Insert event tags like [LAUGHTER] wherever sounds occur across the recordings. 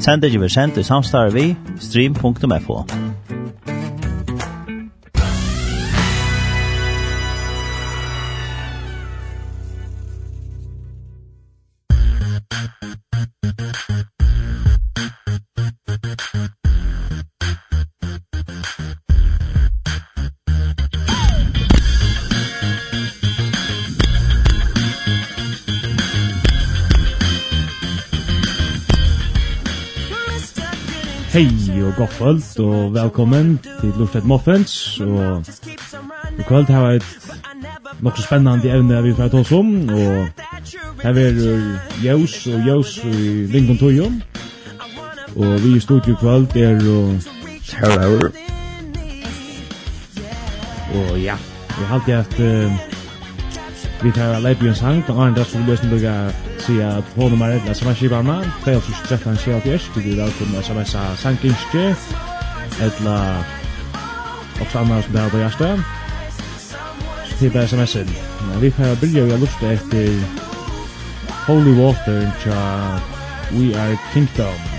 Sendingen vi sendt i samstarve vi stream.fo. og godt kvöld og velkommen til Luftet Muffins og i kvöld har vi et nokso spennande evne vi får ta oss om og her er Jøs og Jøs i Lincoln Toyo. Og vi i studio i kvöld er og Hello. Og ja, vi halte at uh, vi tar leipi en sang og Arne Dagsson Løsning sier at håndnummer er sms-skivarna, 2313-74, du blir velkommen å smsa sankinskje, eller også annar som det her på hjertet, så til bare sms-en. Vi får byrja vi har etter Holy Water, tja We Are Kingdom.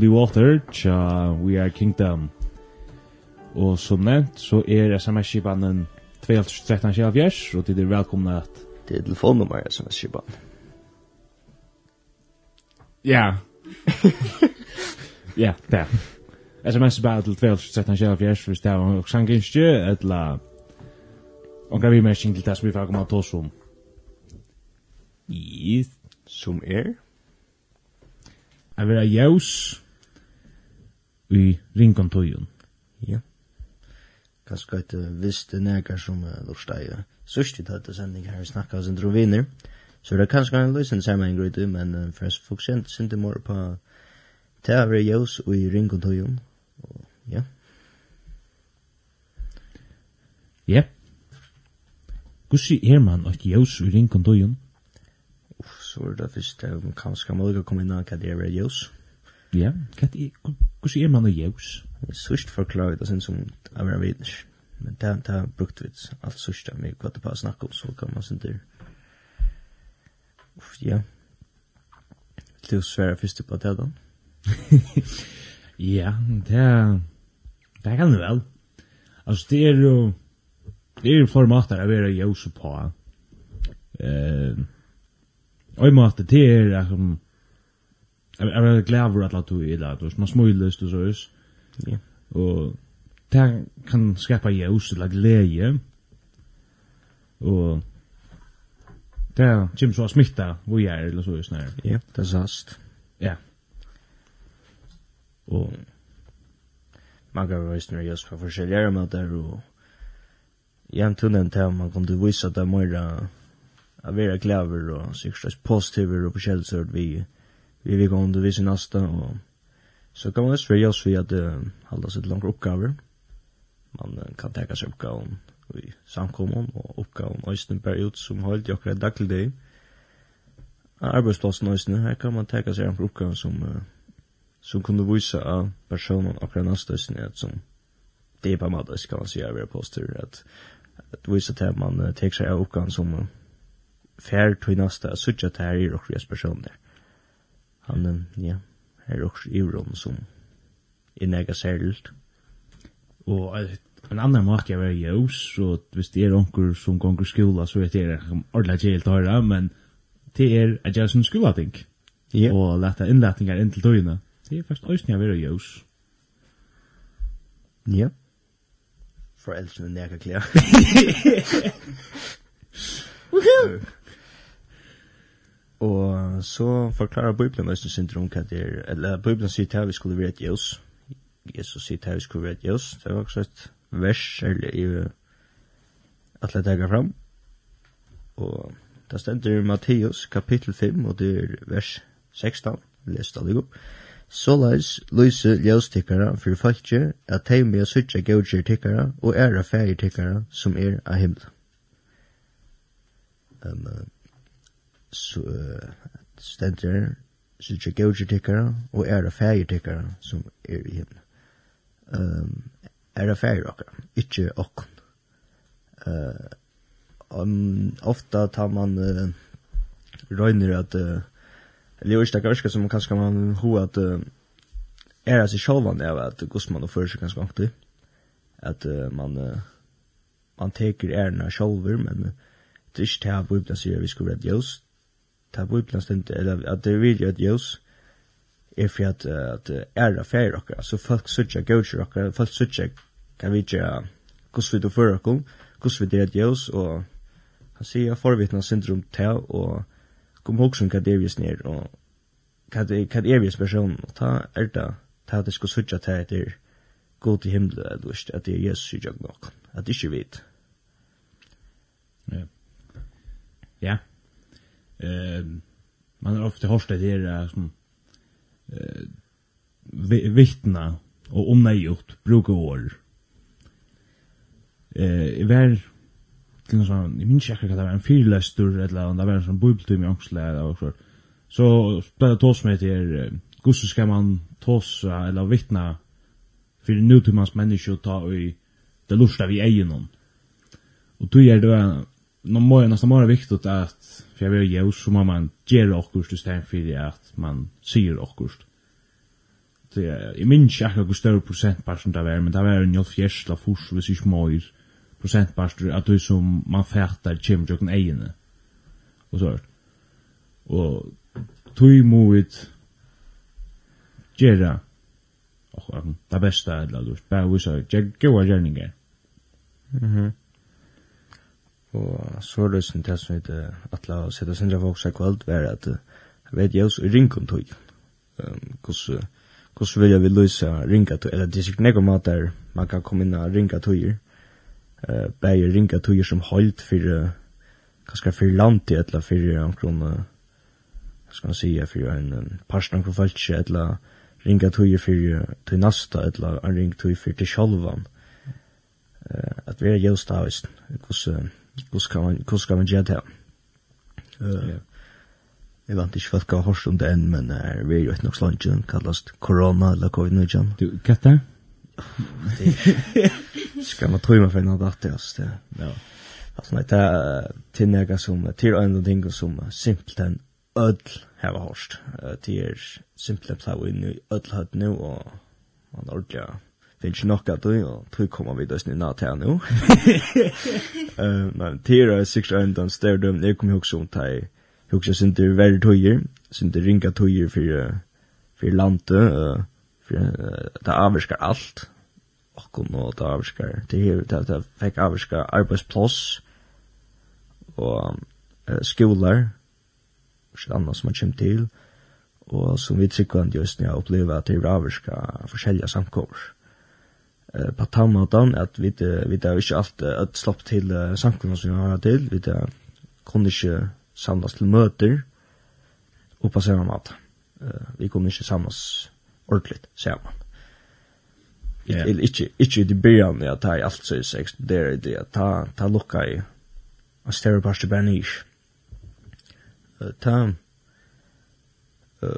Holy Water tja We Are Kingdom. Og som nevnt, så er sms-skipanen 2013-2017, og til er velkomna at... Det er telefonnummer sms-skipanen. Ja. Ja, det. Sms-skipanen til 2013-2017, hvis det er og sanginskje, eller... Og kan vi mersing til det som vi får komme til oss om. Yes. Som er? Jeg vil ha jævs i ringontøyen. Ja. Kanskje et visst nekker som uh, lortsteier. Sørst vi tatt sending her vi snakka av sindro viner. Så det er kanskje en løsende sammenheng en grøyde, men uh, for jeg fokuserer sindro mor på det er vi jøs i ringontøyen. Ja. Ja. Gussi er man og jøs i ringontøyen? Uff, så er det fyrst, kanskje man kan komme inn og hva det er jøs. Ja. Ja, kat i kus er man jøs. Sust forklare det sin som av en vidish. Men ta ta brukt vits alt sust av meg kvat på snakk om så kan man sen der. Uff, ja. Du sværa først på det da. ja, det er det kan du vel. Altså det er jo det er formatet av vera jøs på. Eh, og i måte det er som Jeg er glad för att du är där. Du man smøylest og så Ja. Og det kan skapa ljus eller glede. Og det er kjem så smitta hvor jeg er, eller så just när. Ja, det er sast. Ja. Og man kan visa när just på forskjelliga möter och jag tunnen til at man kunne vise at det er mer att vara glädje og sikkert positivt og på källsord vi vi vil gå under vis i nästa och så kan man stöja oss vid at uh, hålla seg til långa oppgaver. Man uh, kan täcka seg oppgaven i samkommun og oppgaven och bare ut som har jag rätt daglig dig. Arbeidsplassen östen, her kan man täcka seg långa uppgaven som uh, som kunne vise av personen akkurat den nästa som det er på en måte, kan man säga vi är at at att visa att man uh, tek seg av oppgaven som uh, fær til nästa, så att det här är och personer. Mm han, ja, er også ivron som er nega særligt. Og en annan måte jeg var jøs, så hvis det er onker som gonger skola, så vet jeg ordentlig gjeldt å høre, men det er at jeg som skolating. Ja. Og lette innletninger inn til døgnet. Det er faktisk også jeg var jøs. Ja. Foreldrene nega klær. [LAUGHS] [LAUGHS] Woohoo! Og så forklarer Bibelen oss en hva det er, eller Bibelen sier til vi skulle være et jøs. Jesus sier til vi skulle være et jøs. Det var også et vers, eller i at jeg tegger fram. Og det stender Matteus kapittel 5, og det er vers 16, les det opp. Såleis lyse ljøstikkara for folkje, at de med suttja gaudjer tikkara og æra fægir tikkara som er av himmelen. Um, uh, så stendur så ikke gauger tikkere og er det fæger tikkere som er i himmelen. Um, er det fæger okkar, ikke okkon. Uh, um, ofta tar man uh, røyner at uh, eller ikke det som kanskje man ho at uh, er det seg sjålvan av at gosman og fyrir seg ganske onkti at uh, man uh, man teker ærna sjålver men uh, det er ikke det her på vi skulle redde just ta bibeln stend eller at det vill att Jesus är för at att ära färre och så folk söker gudar och folk söker kan vi inte kus vi då för och kus vi det jøs og han säger förvittna syndrom till og kom ihåg som kan det vi snär og kan det kan det vi person ta er det ta det ska söka till det gå till himlen eller lust at det är Jesus jag nok at det är ju vet ja. Ja eh, man har ofta hört det där som eh, vittna och omnöjt bruka år. Eh, var till någon sån, i minns inte vad det var, en fyrlästur eller om det var en sån bubeltum i ångsla eller så. Så spelar tås med er Gusse ska man tåsa eller vittna för nutumans människor ta i det lusta vi äger någon. Och då är det nå må nästan vara viktigt att för jag vill ju så må man gjøre också i stedet for at man sier också. Det är i ikke akkurat hvor større prosentparsen det där men det är en jo fjersla furs hvis ikke mer procent pastor att du som man fætter färtar chim jocken ejene. Og så. Och tui movit gera och det bästa eller då bara vi så jag går gärningar. Mhm. Og så er det som det som heter at la oss sette sindra folk seg kvalt var at jeg vet jeg også i ringkom tog. Hvordan vil jeg vil løse ringa tog? Eller det er sikkert nekko mat man kan komme inn og ringa tog bæg ringa tog som holdt for kanskje for land eller etla for omkron skal man sige for en parstang for falsk eller ringa tog for til nasta eller en ring tog for til sjolvan. At vi er jævstavist hvordan Hvordan skal man, hvordan skal man gjøre det? Uh, Jeg vet ikke folk har hørt om det enn, men er vi jo et nok slangen, kallast korona eller covid-19. Du, hva er det? [LAUGHS] Skal man tro meg for en av det, altså. Ja. Altså, nei, det er tilnega som, til og enda ting som simpelthen ødel har hørt. Det er simpelthen plau inn i ødel høtt nu, og man ordentlig finns nok at du, og tror kommer vi døsne natt her nå. Men tira er sikkert enn den større jeg kommer også om til, jeg husker sin til verre tøyer, sin til ringa tøyer for, for landet, for det avvirker alt, okkon og det avvirker, det her, det, det fikk avvirker arbeidsplass, og uh, skolar, og sikkert annet som man kommer til, og som vi trykker an just nu jeg opplever at det er avvirker forskjellige samkommer eh på tamatan att vi vi där inte allt att slopp till samkunna som vi har till vi där kunde inte samlas till möter och på samma mat. Uh, vi kunde inte samlas ordentligt samman. Yeah. Eller inte inte det början jag tar allt så är det det ta ta lucka i a större parti banish. Uh, ta eh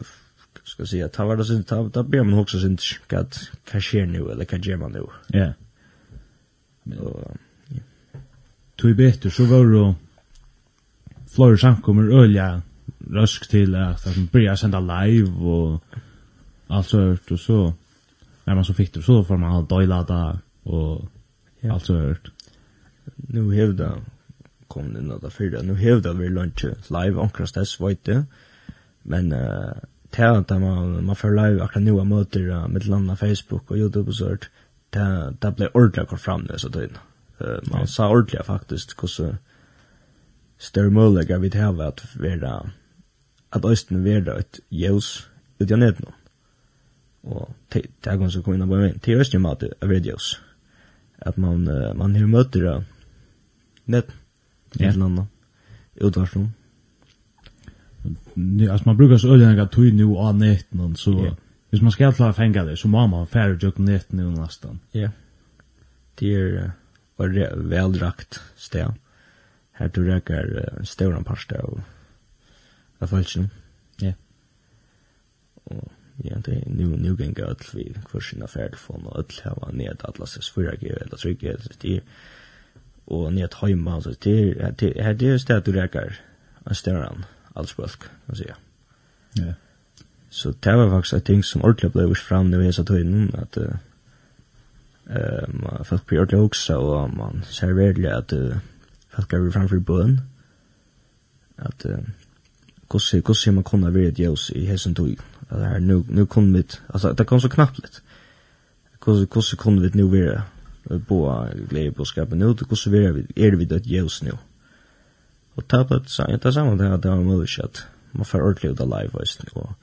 ska säga ta var det så ta ta ber man också sin kat cashier nu eller kan ge man nu. Ja. Men då är bättre så var det flore samkommer ölja rösk till at de börjar senda live og alt så hørt, og så när man så fikk det så får man ha dojlada och ja. allt sånt. Nu hävda kom det några fyra. Nu hävda vi lunch live omkring dess vet du. Men uh, till att man man får live akkurat nu möter med landa Facebook och Youtube och sånt där där blir ordentligt kvar fram det så då eh man sa ordentligt faktiskt hur så större möjlighet vi det har att vara att östen vara ett ljus ut jag net nu och där går så kommer in på en till östen mat av videos att man uh, man hur möter det net med landa utvarsnum alltså man brukar så öliga att tog nu av nätten så yeah. hvis man ska klara fänga det så må man färre juk nätten nu nästan. Ja. Yeah. Det är var väldrakt stäv. Här du räcker uh, stora parsta och av falschen. Ja. Och ja, det nu nu gäng gott vi kursen sina färd från och öll var ned alla ses förra grej eller trycka det och ned hemma så det det här det är städ du räcker en större allspölk, kan man säga. Ja. Så det var faktiskt ett ting som ordentligt blev fram när vi har satt in att eh man folk blir ordentligt också och man ser verkligen att folk är framför bön att kosse kosse man kunde vara det ljus i hesen tog att här nu nu kom det alltså det kom så knappt lite kosse kosse kunde vi nu vara bo glädje på skapen nu kosse vi är vi det ljus nu Og ta på et det samme til at det var mulig at man får ordentlig ut av live voice og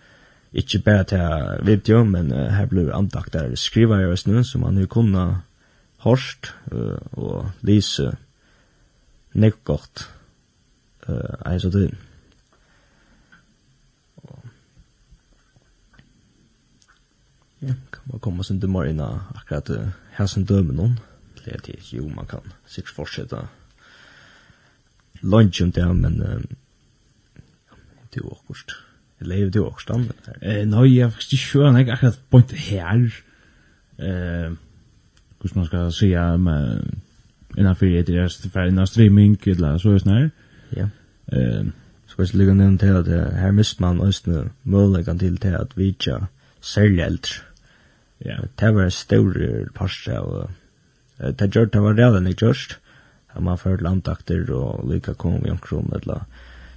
ikke bare til video, men uh, her blir antakt der skriver jeg nu, så man jo kunne hørst uh, og lise nek godt uh, en sånn tid. Ja, kan man komme sin dømmer inn akkurat uh, her som dømer noen. Det er jo man kan sikkert fortsette lunch om det, men det var akkurat. Eller er det også stand? Nei, jeg er faktisk ikke skjøn, jeg akkurat point her. Hvordan man skal si, innanfor det er for innan streaming, eller så er det sånn her. Ja. Skal ikke ligge nevnt til at her mist man også muligheten til til at vi ikke særlig eldre. Ja. Det var en stor parst av, det gjør det var redan ikke gjørst at man får landakter og lykka kom i omkron eller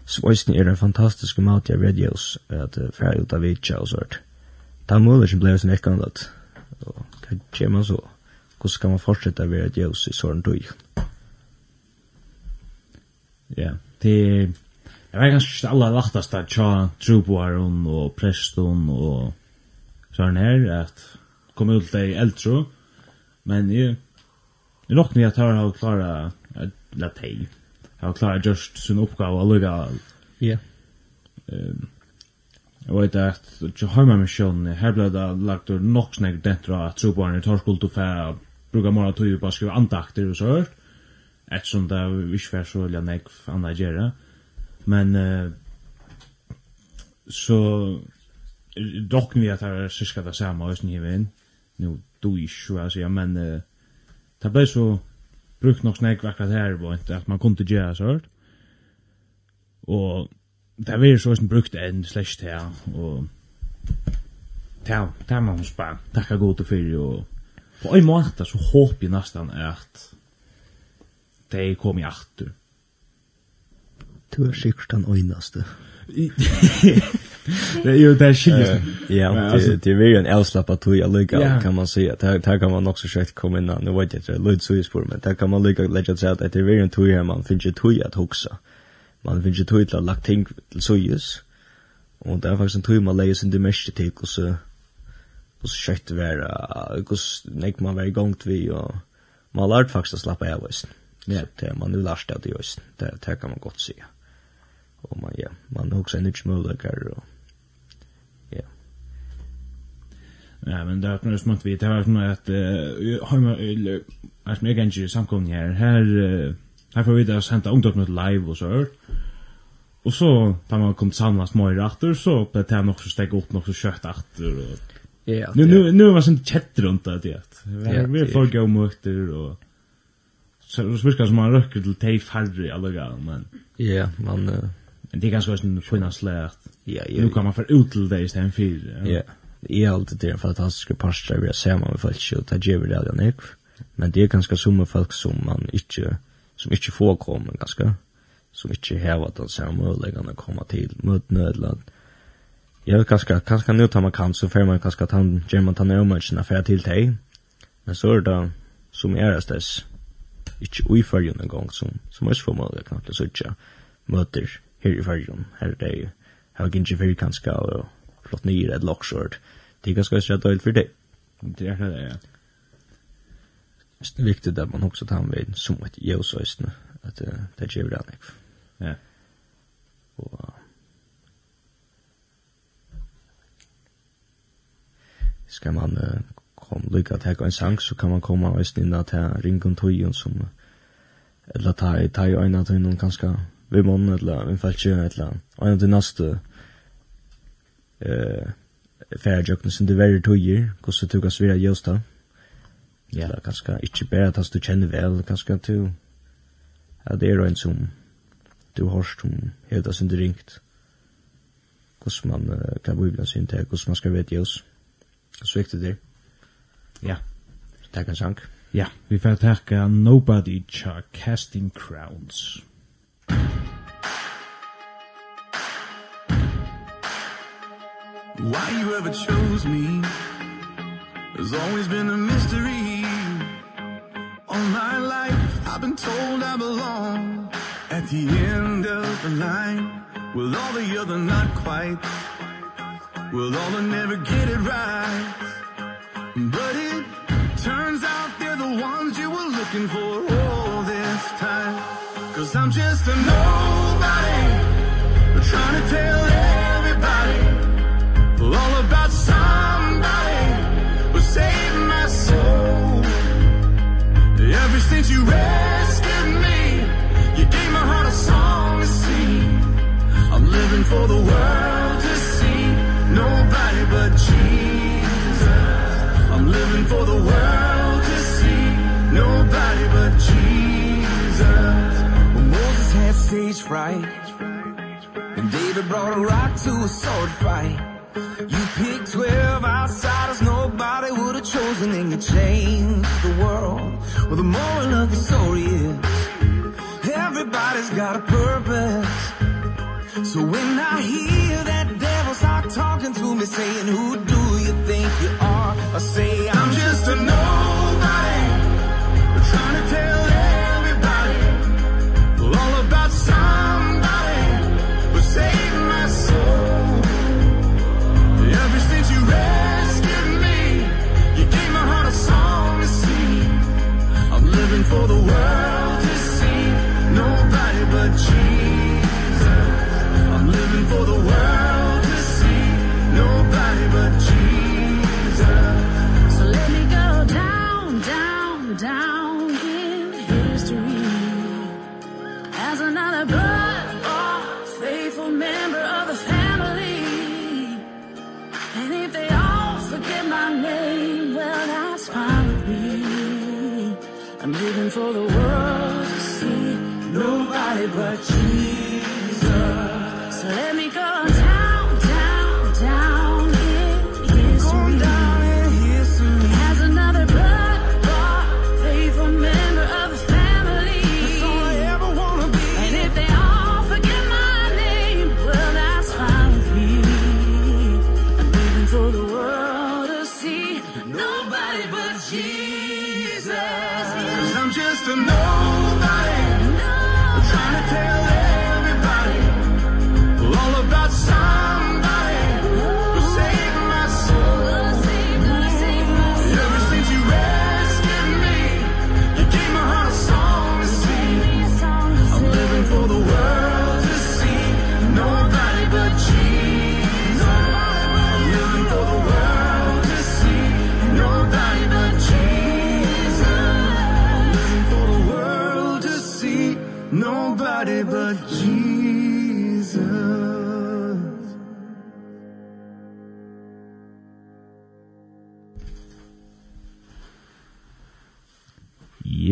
så òsne er en fantastisk mat jeg radios at færa ut av vitja og sånt ta mulig blei sin ekkan at og hva kjer man så hvordan kan man fortsette å være djøs i sånn tøy ja det Jeg vet kanskje ikke alle laktast at tja truboaren og preston og sånn her, at kom ut deg eldtro, men jeg, jeg nok nye at her har klara la tei. Han klarar just sin uppgave att lugga. Ja. Ehm Jag vet att jag har med missionen. Här blev det lagt ur nog snägg dentro att trobarn i torskuld och fär brukar måla tog på att skriva andakter och så hört. Eftersom det är inte fär så lär nägg andra gärna. Men eh, så dock vi att det är syska det samma östen hivin. Nu, du är ju, alltså, men eh, det blev så brukt nok snägg vackra här var inte att man kunde göra så hört. Og det er ju så som brukt en slash här och det er man spa. Tacka god til fyrir, og på en måte så håper jeg nesten at de kom i åter. Du er sikkert den øynaste. [LAUGHS] Det är ju där skiljer. Ja, det det är ju en avslappad tog jag lika kan man säga. Där där kan man också säkert komma in. Nu vet jag inte, lite så är spår men där kan man lika lägga sig att det är ju en tog här man finns ju tog att huxa. Man finns ju tog att lagt ting till så just. Och där faktiskt en tog man lägger sin det mest till och så och så kött vara och så nek man var igång till och man lärt faktiskt att slappa av just. Ja, det man nu lärt det just. Det kan man gott säga. Och man ja, man har också en nytt möjlighet och Ja, men det har något smått vi det har något att har man är mer kanske samkomning her, Här her får vi da att sända ungdomar live og så här. Og så da man kom samla små i åter så ble det nok så steg opp nok så kjøtt åter och Ja. Nu nu nu var sånt chat runt det att. Vi er får gå møter, og så det viskar som man røkker til till færre i alle gang, men. Ja, man men det er ganske sån fina slät. Ja, ja. Nu kan man få ut til det i istället för. Ja jeg er alltid det fantastiske parster vi har sammen med folk, og det gjør vi det allan ikke. Men det er ganske summe folk som man ikke, som ikke får komme, ganske, som ikke hever at det ser mulighetene å komme til, møtene eller Jeg vet kanskje, kanskje nu tar man kan, så får man kanskje at han gjør man tannet omøtjene for jeg til deg. Men så er det som er det steds, ikke uifølgen en gang, som, som også får mulighet knappt så sitte møter her i følgen, her er det jo, her er ikke fyrir kanskje, og flott nyr et loksjord. Det kan skal ikke ha for det. Det er det, ja. Det er viktig at man også tar med som et jøsøysene, at det gjør det annet. Ja. Og... Skal man kom lykka att hekka en sang, så kan man komme og snina til ringen tøyen som eller ta i ta i øyna tøyen kanska vi mån, eller vi feltje, eller øyna til neste eh färjökna som det värre tojer hur så tog oss vidare just då ja. Det kanske inte bara att du känner väl kanske att du ja det är en som du har som helt sin ringt. hur man uh, kan bo ibland sin tag hur man ska veta just så viktigt det ja. Tack en sank ja. Vi får tacka nobody cha casting crowns. Thank you. Why you ever chose me? Has always been a mystery. All my life I've been told I belong. At the end of the line With all the other not quite? With all the never get it right? But it turns out they're the ones you were looking for all this time. Cause I'm just a nobody Trying to tell everyone since you rescued me. You gave my heart a song to sing. I'm living for the world to see. Nobody but Jesus. I'm living for the world to see. Nobody but Jesus. When Moses had stage fright And David brought a rock to a sword fight You picked 12 outsiders nobody would have chosen And you changed the world Well, the moral of the story is Everybody's got a purpose So when I hear that devil start talking to me Saying, who do you think you are? I say, I'm just a nobody for the world to see. Nobody but Jesus for the world to see. Nobody but you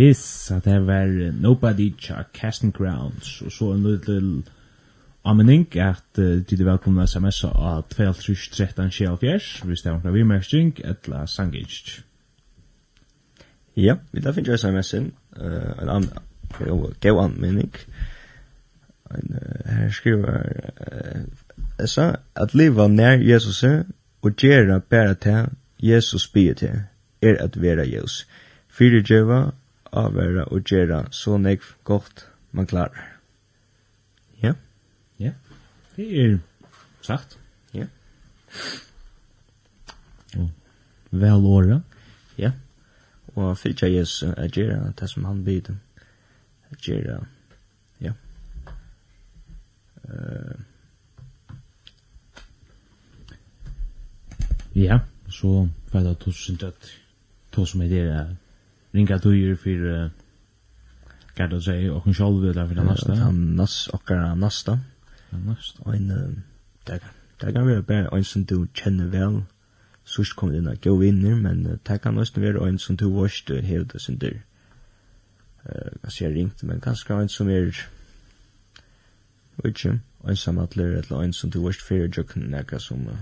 Yes, at det var Nobody Cha Casting Grounds, og så en liten anmenning at uh, de er velkomna sms av 2313-74, hvis det var noen vimerkning, etla sangisk. Ja, vi da finner sms-en, uh, en annen, gav anmenning, en, uh, her skriver, uh, sa, at liva nær Jesus og gjera bæra til Jesus bygge til, er at vera Jesus. Fyrirgjeva avværa og gjera så nekv godt man klarar. Ja? Ja, det er sagt. Ja. Og vel åra. Ja, og fyrtja jes a gjera det som han byr a gjera, ja. Uh, ja, så fyrir det tusen tøtt. Tusen med det er ringa tøyer for uh, kan du og och en själv vill för nästa. Han nas och nästa. Nästa en där där kan vi bare en som du kjenner vel Så ska komma in och gå in men uh, det kan nästan vara en som du vårst helt och sen där. Eh jag ser ringt men kanskje en som är Ikke, en samatler, eller en som du vårst fyrir jøkken, nekka som uh,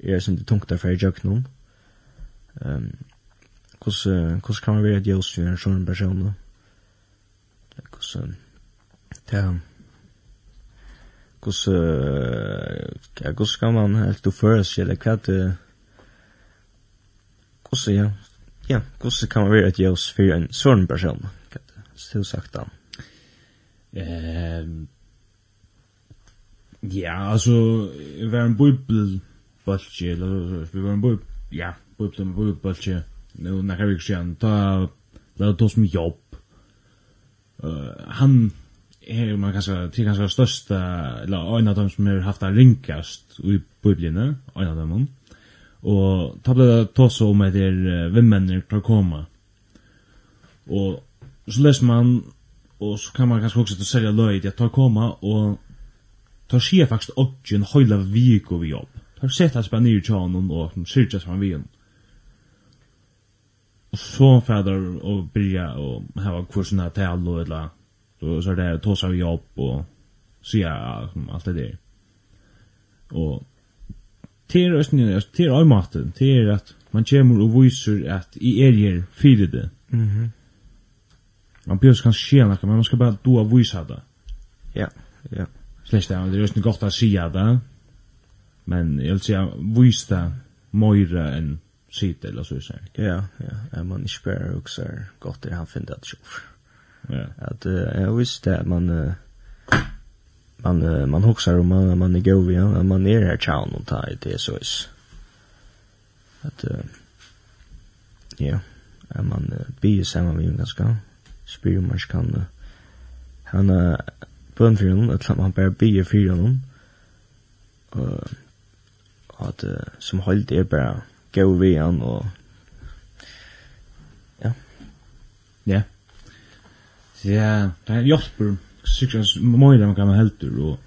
er som du tungt där fyrir jøkken kan. Ehm hvordan hvordan kan man være et ljøs til en sånn person hvordan ja hvordan ja hvordan kan man helt du føres eller hva det hvordan ja ja hvordan kan man være et ljøs for en sånn person hva det still sagt da? Eh Ja, altså, vi var en bøybel, bolsje, eller vi var en bøybel, ja, bøybel, bøybel, bolsje, nu när vi kör ta låt oss som jobb. Eh han är man kanske till kanske största eller en av dem som har haft en ringkast i bibeln, en av dem. Og ta blev det så om att det är vem människor kan komma. Så leser man og så kan man kanskje også til å selja løy til att ta koma, og ta skje faktisk och en hela vik och jobb. Ta sett att spänna ju tjänon och syrjas man vid honom så og och og och ha kurserna till og eller så så där tosa vi jobb og så ja allt det där. Och till til till til er at man kommer og viser at i er her fyra det. Mhm. Mm man behöver kan skje något men man skal bara då visa det. Ja, ja. Slash det er rösten godt at se det. Men jag vill säga visa det mer sitte eller så så. Ja, ja. Är man inte bara också gott det han finner att sjuf. Ja. Att jag visste att man man man huxar om man man är god igen, man är här town och tar det så is. Att ja, är man be samma med ganska spyr man kan han bön för honom att man bara be för honom. Eh att som höll det bara gå vi han og ja. Ja. Ja, det er Jasper sikkert möjliga man kan man helt ur och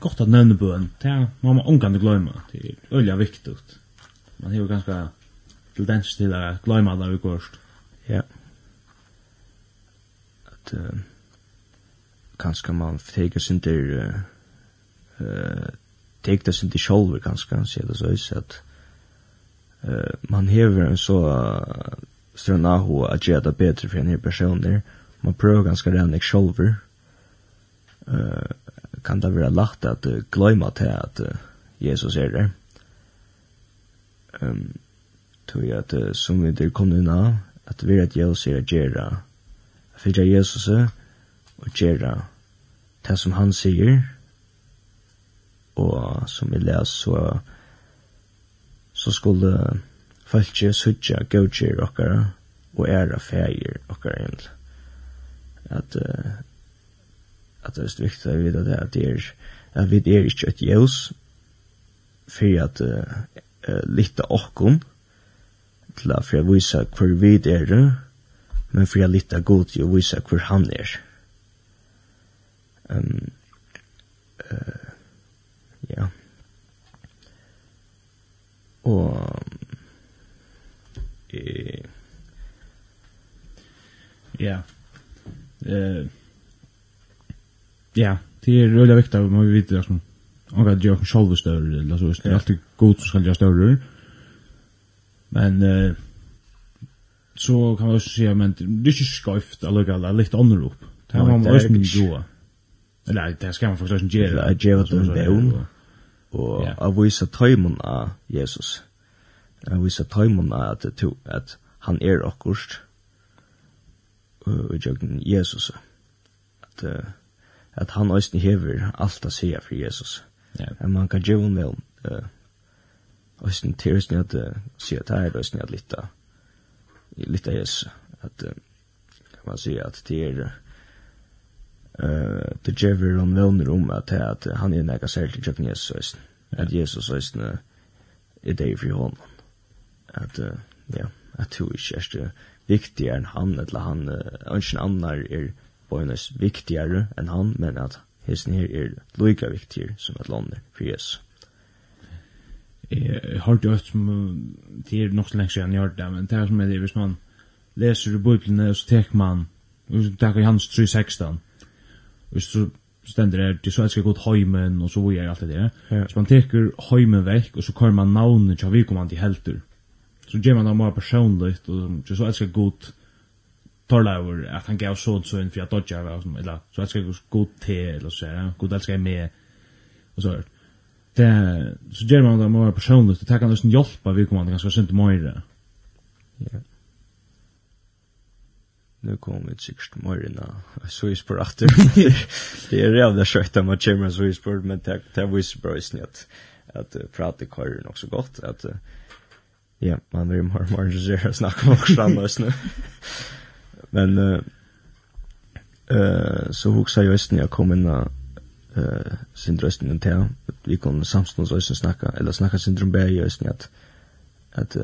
gott att nämna på en. Det er man må omgående glömma. Det er öliga viktig. Man har jo ganske tendens til å glömma det vi kost. Ja. At, uh, kanskje man förtäcker sin til, uh, uh, det sin til sjolver, kanskje, sier det så att uh, man hever en så uh, større naho at gjøre det bedre for en her personer. Man prøver ganske renne ikke sjolver. Uh, kan det være lagt at uh, gløyma til at uh, Jesus er der. Um, tog jeg at uh, som vi der kom inn av, at vi er at Jesus er gjøre fyrir Jesus og gjøre det som han sier og som vi leser så så skulle falske sutja gautjer okkara og æra fægir okkara egentlig. At, uh, at det er viktig at vi vet at det er at vi er ikke et jævs for at uh, litta okkon til at for å vise hvor vi er men for å litta god til å vise hvor han er. Um, uh, ja. Yeah og eh ja. Eh ja, det är rullar viktigt att man vite det som Och at jag själv större eller så det är alltid gott som ska jag större. Men eh så kan man også si men det är ju skävt alltså alla lite annorlunda upp. Det har man måste mye gjøre. Eller det skal man faktisk også gjøre. Det är gjøre vad det är og yeah. av visa tøymon av Jesus. Av visa tøymon av at, to, at han er akkurst og jøgn Jesus. At, uh, at han òsne hever alt a seg for Jesus. Yeah. At man kan gjøre vel uh, òsne til òsne at uh, sier at er òsne at litt av Jesus. At uh, kan man sier at det er uh, eh det ger om vänner om att att han är näka särskilt till Jesus så att Jesus så ist är det för honom att ja att du är just viktigare än han eller han önsken annan är bonus viktigare än han men att hesen här är lika viktig som att landa för Jesus. Jeg har det som det er nok så lenge siden jeg har det, men det er som er det, hvis man leser i Bibelen, så tek man, og så hans man Johannes Och så ständer det till så ska gå till hemmen och så vidare allt det där. Ja. Så man tar hemmen veck och så kör man namnet till vi kommer till helter. Så ger man dem personligt och så ska gå tala över att han gav sånt så en för att dodja eller så att ska gå till eller så där. God älskar med och så Det så ger man dem bara personligt och tackar nästan hjälpa vi kommer ganska sent mer. Ja. Nu kom vi sikkert morgena, så vi spår att det är jävla kött att man kommer så vi spår, men det er visst bra i snitt att prata i korren också gott, att ja, man vill mer og mer interessert å snakke om också annars nu. Men eh så hoksa jeg just när jag kom inn eh sin rösten inte här, vi kunne samstånds och snacka, eller snacka sin i just at at uh,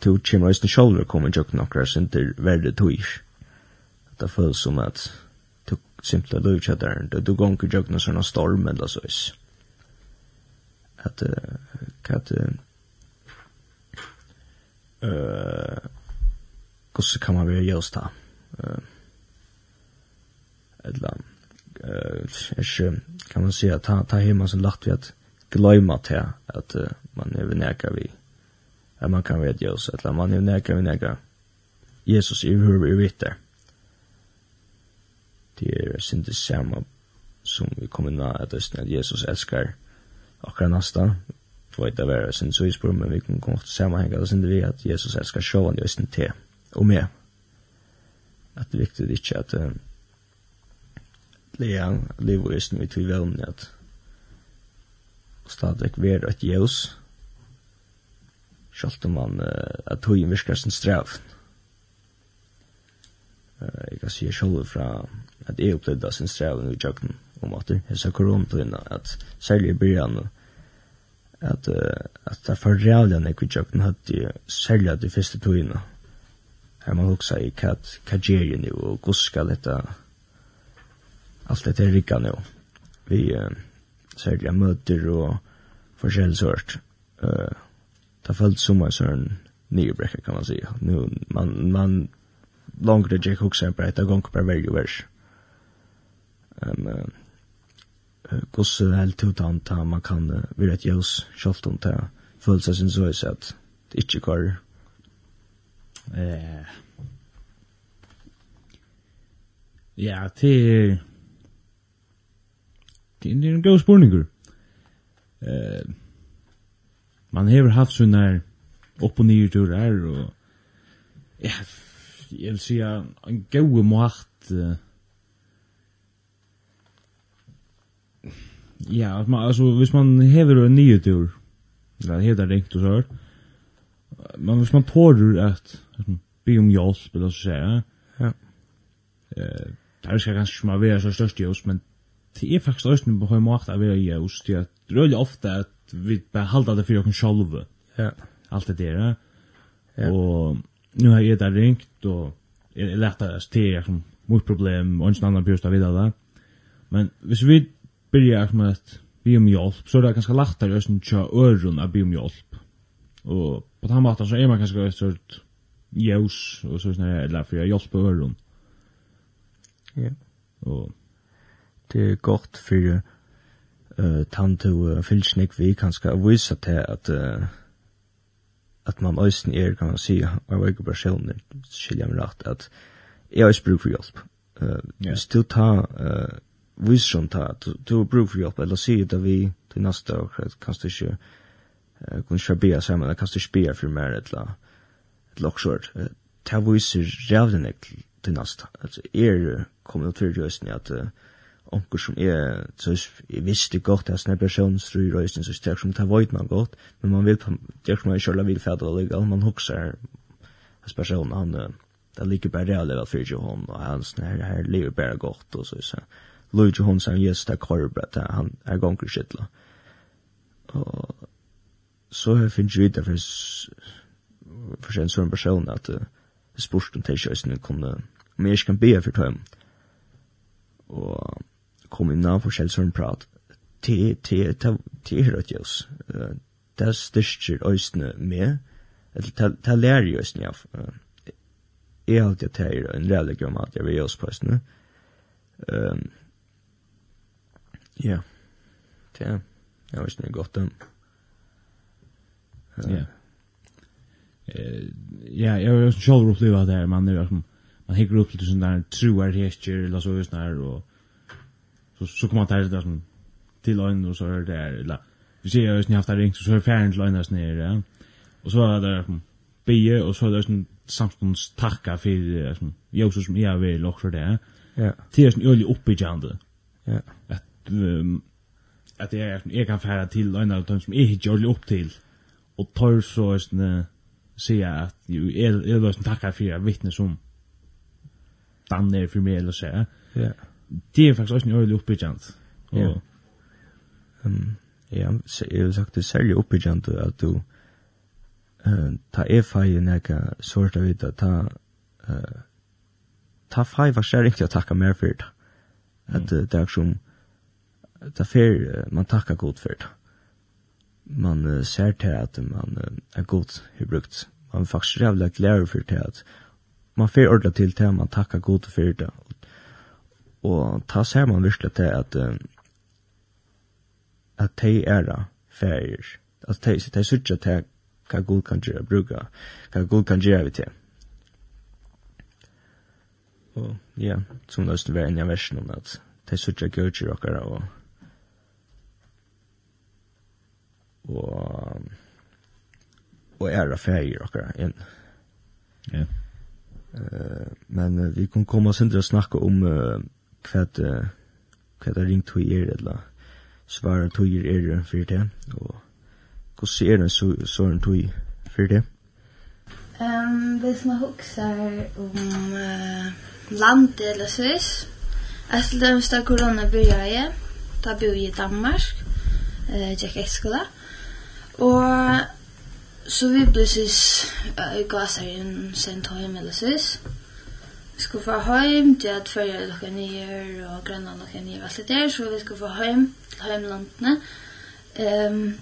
to kemur eisen sjálvur komin jokk nokkrar sindir verri tuish det føles som at du simpelt løvkjatteren, du gonger jøgna sånn storm eller så is. At, uh, at, uh, hvordan kan man være jøst da. Uh, eller, uh, ikke, kan man si at ta, ta hjemme som lagt vi at gløyma til at uh, man er nekka vi, at man kan være jøst, eller man er nekka vi nekka Jesus i hur vi vitter det er synd det samme som vi kommer nå at at Jesus elskar akkurat nasta for vet det være synd så i spør men vi kan komme til sammenhengen det synd vi at Jesus elskar sjåan i østen til og med. At det er viktig ikke at uh, lea liv og østen vi tog velmen at stadig være et jævs Sjalt om man uh, at tog virkar sin straf. Uh, jeg kan si sjálfur fra at jeg opplevde sin strevning i jøkken om at det er så koronatøyene, at særlig i byrjan, at, uh, at det er for reallig enn i jøkken hadde særlig at de første tøyene. Her man hoksa i hva, hva gjør jeg nå, og hvordan skal dette, alt dette rikka nå. Vi uh, særlig møter og forskjellig sørt. Uh, det har følt som en sånn nybrekka kan man si. Nu, man, man langre Jack Hooks er bare etter gong per veldig vers um, uh, gos helt utan ta man kan uh, vira et jøs kjolt om ta følelser sin så is at det ikke kvar. Eh ja til er en god spurningur. Eh man hever haft sånne opp og nye turer og ja, jeg vil si en god måte Ja, att man alltså hvis man hever en ny tur. Eller heter det riktigt så här. Men hvis man tårer att be om hjälp eller så säga. Ja. Eh, där ska kanske man vara så störst ljus, men det är faktiskt rösten på hur makt att vara just Det är rörligt ofta att vi behalda det för oss själva. Ja. Allt det där. Ja. Och nu har jag där ringt och är lättare att stäga som mot problem och en annan björsta vidare. Men hvis vi byrja med att be om hjelp, så er det är ganska lättare att inte öron att be om hjelp. Og på den måten så er man ganska et sort ljus og så er det eller för jag hjälper øren. Ja. Og det er godt for uh, tant og uh, fylsnik vi kan skal vise til at uh, at man øysen er, kan man si, og jeg var ikke bare selv, skiljer meg rett, at jeg har ikke bruk for hjelp. Uh, yeah. Hvis du tar uh, viser om ta, du du har brug for hjelp, eller sier det vi til neste år, kan du ikke kunne ikke be sammen, kan du ikke be for mer, eller et loksjord. Det viser rævlig til neste, altså er kommer til røysen at onker som er, så jeg visste godt at snabber sjøen stryr røysen, så sterk som det vet man godt, men man vil, det er som man ikke vil fædre alligevel, man hokser hans person, han, det ligger bare rævlig vel fyrir jo hon, og hans, her, her lever bare godt, og så, så, Luigi hon sa Jesus det korber at han er gonger skittla. Og så har jeg finnet videre for for en sånn person at uh, spørst om teisjøsene kunne om jeg ikke kan be for tøym og kom innan for selv sånn prat. Til her at jøs det styrker øysene med eller det lærer øysene jeg jeg har alltid at jeg er en religion at jeg vil jøs på øysene Ja. Ja. Jeg vet ikke godt den. Ja. Ja, jeg har selv opplevd det her, man er som, man hikker opp til sånn der truer hester, eller så sånn her, og så, så kommer man til det som, til øynene, og så er det her, eller, hvis jeg har sånn haft det ringt, så er ferden til øynene sånn her, ja. Og så er det som, bie, og så er det sånn, samstånds takka for, som, jeg som jeg har vært i lokk for det, ja. Til er sånn øyelig oppbyggjande. Ja. At um, at jeg, jeg kan fære til en av dem som jeg ikke gjør opp til, og tar så sånn, sier at jo, jeg, jeg løsner takker for jeg vittne som danner for meg, eller så, ja. Det er faktisk også en øyelig oppbyggjant. Ja. Um, ja, jeg vil sagt det særlig oppbyggjant at du uh, ta er feil nekka sort av vita, ta uh, ta feil var særlig ikke å takka mer for det. At uh, det er som ta fer, man takka god for det. Man uh, ser til at man uh, er god har brukt. Man er faktisk rævlig glad for det at man fer ordla til til man takka god for det. Og ta ser man virkelig til at uh, at de er da ferier. At de, de sørger til hva god kan gjøre bruka, hva god kan gjøre vi til. Og ja, som løsne være enn jeg versen om at de sørger gjør til dere og og og er af feir okkar inn. Ja. Eh men uh, vi kan komme oss inn til å snakke om uh, hva det uh, hva det ringt tog er eller svara tog er er for det og hvordan er det så, så en tog for det? Um, hvis man husker om uh, land eller Sviss, etter dem stod korona byrja i, da bor jeg i Danmark, eh, Jack Eskola. Og så vi ble sys, uh, gass her inn sent hjem eller sys. Vi skulle få hjem til at førre lukka nyer og grønland lukka nyer og alt det der, så vi skulle få hjem til heimlandene. Um,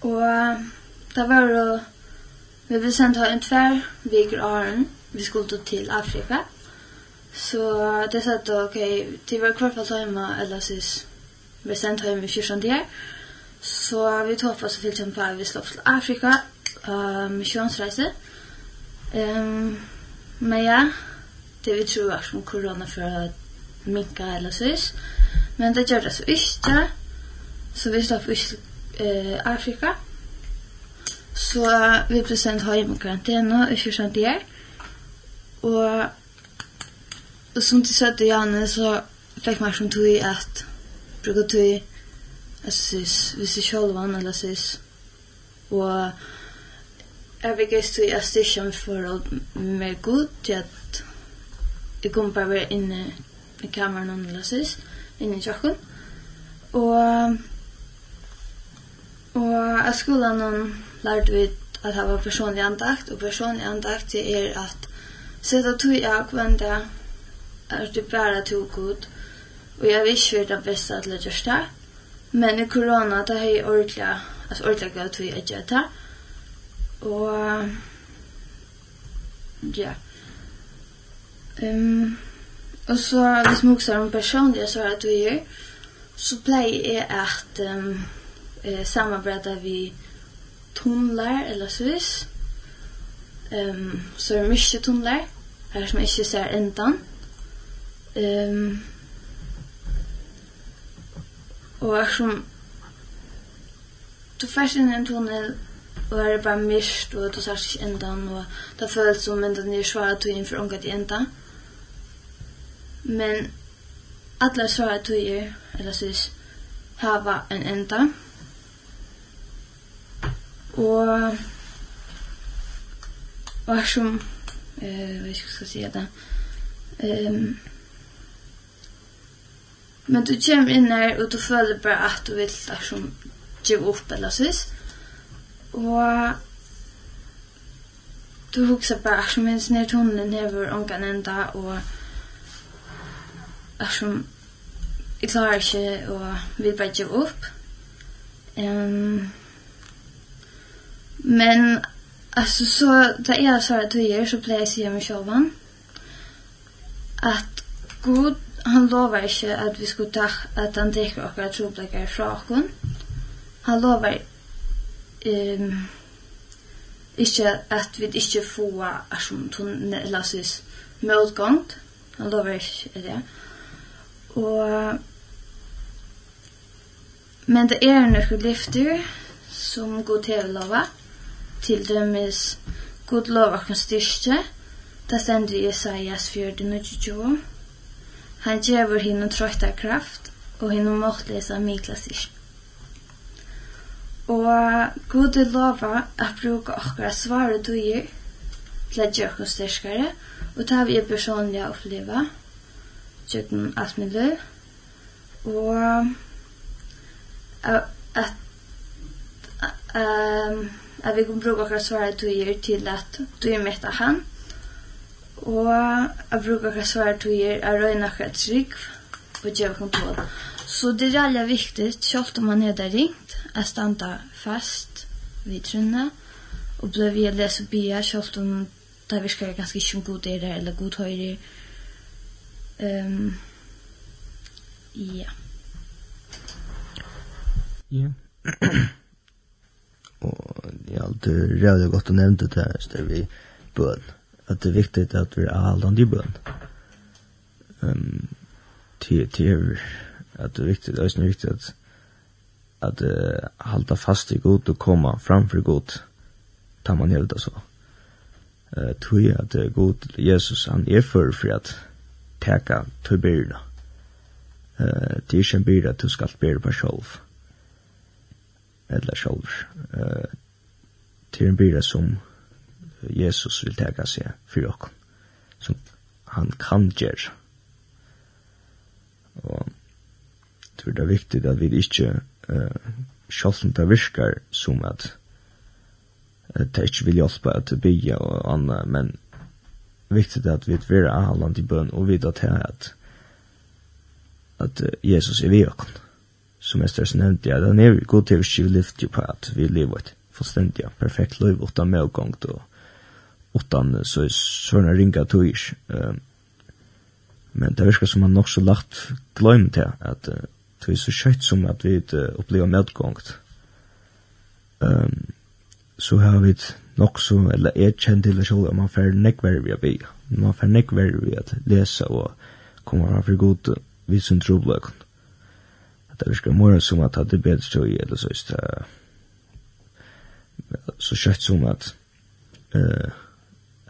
og det var jo, vi ble sendt en tver viker åren, vi skulle då til Afrika. Så det sa satt, ok, det var kvarfalt hjemme eller sys vi sent hem i kyrkan där. Så vi tog på oss till exempel att vi slår til Afrika, uh, misjonsreise. Um, men ja, det vi tror var som korona for å minka eller sys. Men det gjør det så ikke. Så vi slår till uh, Afrika. Så vi ble sendt hjem i karantene i 14 dager. Og, og som til 17 januar så fikk man som tog i at brukar du assys vi sig själva eller sys. Och jag vill gäst du är station för att med god till att jag kommer bara vara inne i kameran eller sys inne i köken och och jag skulle någon lärde vi att ha personlig andakt och personlig andakt är att sätta tog jag kvända att du bara tog god Og jeg vil ikke vite hvis at det gjørs det. Men i korona, da har jeg ordentlig, altså ordentlig gøy til å gjør det. Og ja. Um, og så, hvis man også har en personlig jeg svarer at vi gjør, så pleier jeg at um, eh, samarbeider vi tunnlar eller svis. Um, så er det mye tunnlar, her som ikke ser endan. Um, Og er som du først inn i en tunnel og er det bare mist og du ser ikke ändan og det føles som ändan ner svara tog for unga til enda. Men alle svara tog er, eller sys, hava en ända. og och som eh vad ska jag säga det? ehm um, Men du kommer inn her, og du føler bare at du vil liksom give opp eller så. Og du husker bare at som minst ned tunnen hever ångan enda, og at som jeg klarer ikke og vil bare give opp. Um, men altså så da jeg er så at du så pleier jeg å si meg selv at Gud han lovar ikkje at vi skulle ta at han teker okkara trobleikar fra okkon. Han lovar um, ikkje at vi ikkje få som tunnelasis motgångt. Han lovar ikkje det. Og Men det er nokre lyfter som god til lova. Til dømes god lova kan styrke. Det stender i Isaias 4, 29. Han gjevur hinn trøyta kraft, og hinnom måttlesa mikla sikt. Og god er lova at bruka okkara svare duir til at gjøre oss styrskare og ta vi personlig oppleva, tjøkken alt min løy, og at, at, at, at vi kan bruka okkara svare duger til at du er av han, Og jeg bruker hva svære tøyer, jeg røyner hva et trygg og gjør kontroll. Så det er veldig viktig, selv om man er der ringt, jeg standa fast ved trunnet, og ble vi å lese bier, selv om det virker ganske ikke god dere eller god høyre. Um, ja. Ja. Og jeg har alltid rævlig godt å nevne det her, så det er vi bøn. Ja at det er viktig at vi er hållande i bön. Um, till, till at det er viktig, det er viktig at at uh, halda fast i god og koma framfor god tar man helt alltså. Uh, tui at uh, god Jesus han er for for at teka tui byrna. uh, det er ikke en byrda du skal byrna på sjolv. Eller sjolv. Uh, det er en byrna som Jesus vil teka seg fyrir okkom, som han kan gjøre. Og tror det er viktig at vi ikke, uh, selv om det virkar som at uh, det ikke vil hjelpe at bygge og anna men viktig at vi er avhålland i bøn og vite at at, at uh, Jesus er vi okkom. Som jeg størst nevnte, ja, den er god til å skrive lyfte på at vi lever et fullstendig perfekt liv utan medgångt og utan så är ringa tog uh, men det verkar som han så lagt glömt det att uh, det är så skött som att vi uh, upplever medgångt um, så har vi nok så, eller er kjent til det selv, at man får nekver vi å be, man får nekver vi å lese og komme man for god vid sin trobløk. At det virker mer som at det er bedre tøy, eller så er det så kjøtt som at uh,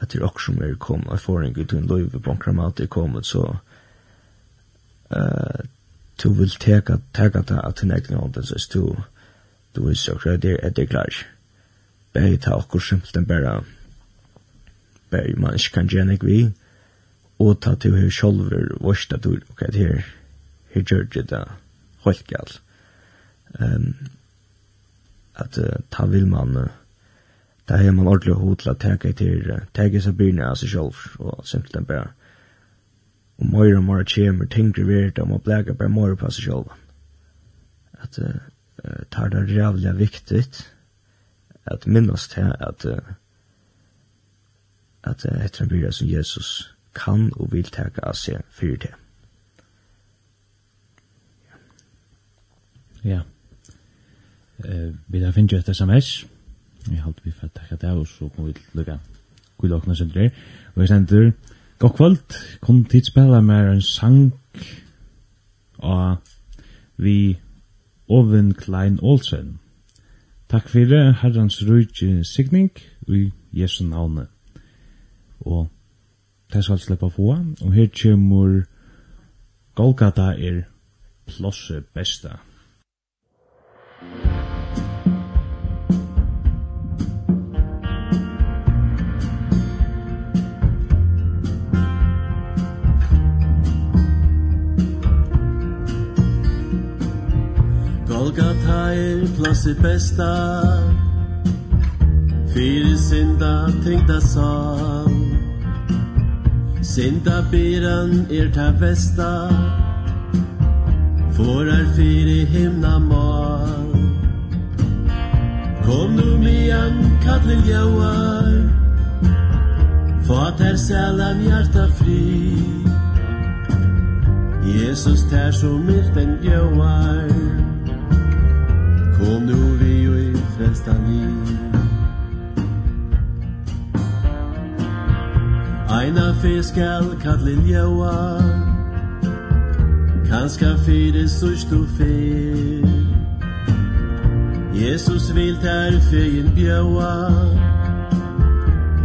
at det er også som er kom av forring ut en løyve på en kramat er kommet, så uh, du vil teka, teka ta at den egne hånden, så du, du vil sjokk, at det er det klar. Begge ta simpelt simpelthen bare, begge man ikke kan gjerne vi, og ta til her sjolver, vorsta du, ok, det her, her gjør det da, holdt galt. Um, at uh, ta vil man, uh, Da har man ordentlig hod til å tenke til tenke seg byrne av seg selv og simpelthen bare og mer og mer kommer tyngre verdt og man bleker bare mer på seg selv. At uh, tar det rævlig viktig at minnes til at uh, at uh, etter en byrne som Jesus kan og vil tenke av seg fyrir til. Ja. Eh, vi har finnet jo et sms? Vi har vi for å takke og så kommer vi til lykke. God dag, når sender. Og jeg sender, god kvöld, kom tidsspela med en sang av vi Oven Klein Olsen. Takk fyrir herrans rujtje signing i Jesu navne. Og det skal slippe få. Og her kommer Golgata er plosse besta. teir plass i besta Fyre synda tyngda sal Synda byran er ta besta For er fyre himna mal. Kom nu mian kallil jauar Fater sælan hjarta fri. Jesus tær som myrten jauar Och nu vi jo i festa ni Eina fiskal kallin jaua Kanska fyrir sust og fyr. Jesus vil ter fegin bjaua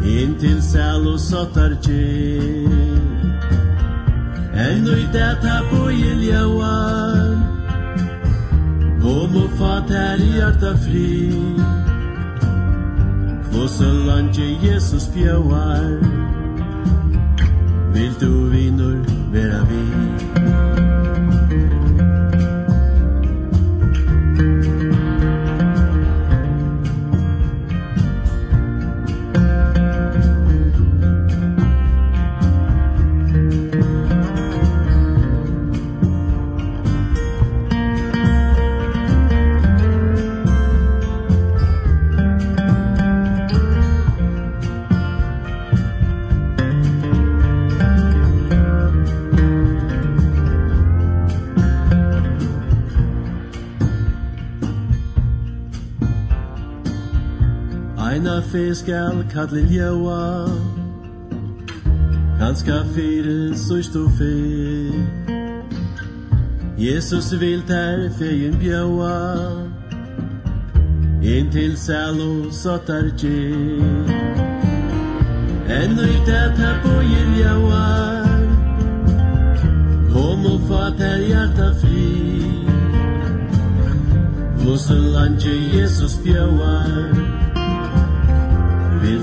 Intil sel og sottar kjer Enn ui det ta boi jaua Omufat her hjarta fri. Kvossen landje Jesus bjøvar Vil du vinur vera vi vi skal kalli ljóa. Kanska fyrir sust og fyr Jesus vil ter fegin bjóa. Inn til sæl og sattar Enn ut at her bojir ljóar Kom og fat her hjarta fri Vossu landje Jesus bjóar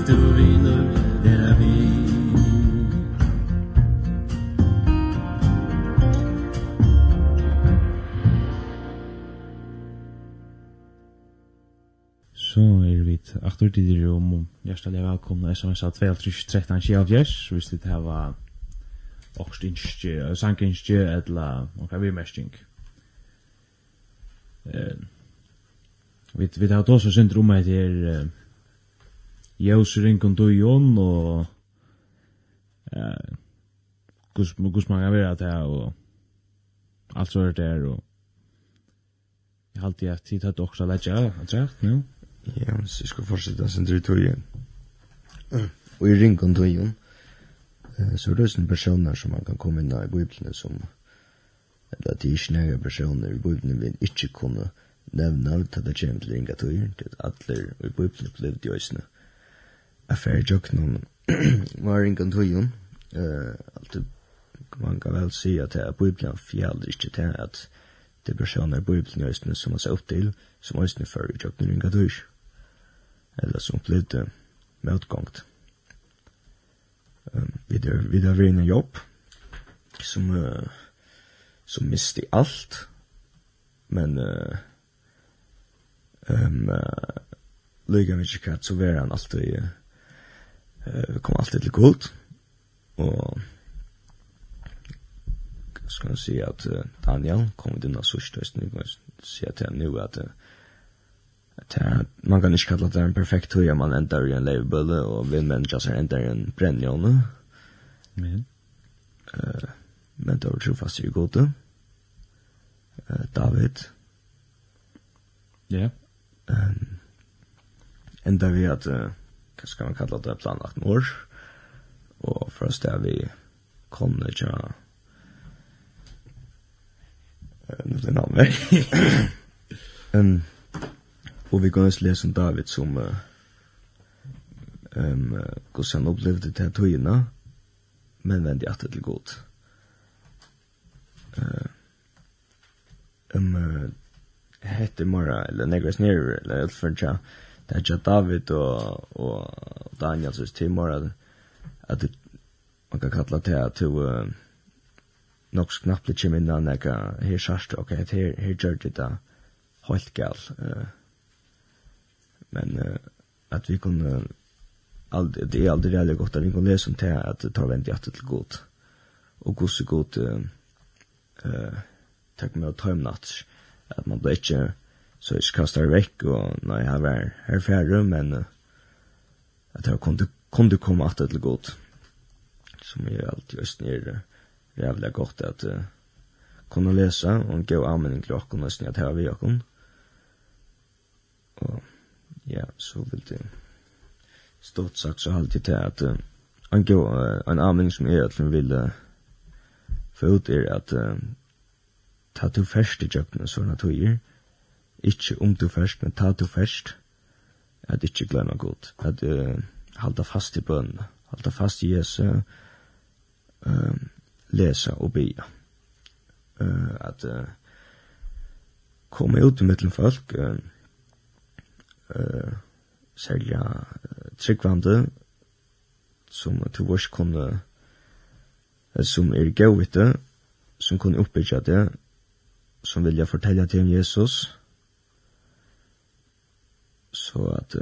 victorino della vi. Så er vi aktor til dere om hjertelig velkomne sms av 2.13.7 hvis det her var okstinskje, sankinskje eller noe vi mesting. Vi tar også syndromet her Jøsring kon du jon og eh gus kus man vera det her og alt så er der og Jeg har alltid hatt tid til at dere skal legge av, har sagt. Ja, så jeg skal fortsette sin tur i igjen. Og i ringen tøyen, så er det sånne personer som man kan komme inn i Bibelen som, eller at de ikke nære personer i Bibelen vil ikke kunne nevne til det kommer til ringen tøyen, til at alle i Bibelen ble det i affär jag någon var ingen tujun eh allt man kan väl se att det bibeln fjäll inte till att det personer bibeln just nu som har sett upp till som just nu för jag nu ingen tuj eller som blev motgångt ehm vidare vidare vi en jobb som uh, som miste allt men eh uh, ehm um, uh, lika mycket så var han alltid vi kom alltid til kult, og skal man si at uh, Daniel kom ut innan surstøysten, vi kan si at jeg nu at uh, man kan ikke kalla det en perfekt tøy, man endar i en leivbølle, og vindmenn just er endar i en brennjåne. Men? Uh, men det var trofast i gode. Uh, David. Ja. Yeah. Um, enda vi at... Uh, hva skal man kalla det, planlagt mor. Og først er vi kommet til å nu det namn. um, og vi går läsa David som Uh, um, hvordan han opplevde det här tøyene, men vände att till god. um, uh, hette Mara, eller Negres nere eller för det är David og, og Daniel så timmar at, att man kan kalla det at du uh, nok knappt lite men när jeg her särst ok, her, her gjør det da helt gal men uh, at vi kunne aldri, det er aldri väldigt godt at vi kunne lese om det at det tar vendt hjertet til gott og god så uh, uh, takk med å ta om natt at man blir inte så jeg kastet vekk, og nei, jeg var her færre, men uh, at jeg kunne, kunne komme at det godt, som jeg alltid øst nere, jævlig godt at uh, kunne lese, og gå anmenning til åkken, og snitt her ved åkken. Og ja, så vil det stort sagt så alltid til at uh, en, gå, uh, en anmenning som jeg alltid vil uh, få ut er at uh, ta to først i kjøkkenen sånne tøyer, ikke om du først, men ta du først, at ikke glemme godt, at uh, halda fast i bønnen, halda fast i Jesu, uh, lesa og bia. Uh, at uh, komme ut i mittlen folk, uh, uh, særlig uh, tryggvande, som at du vars kunne, uh, som er gau som kunne oppbygja det, som vilja fortella til om Jesus, så at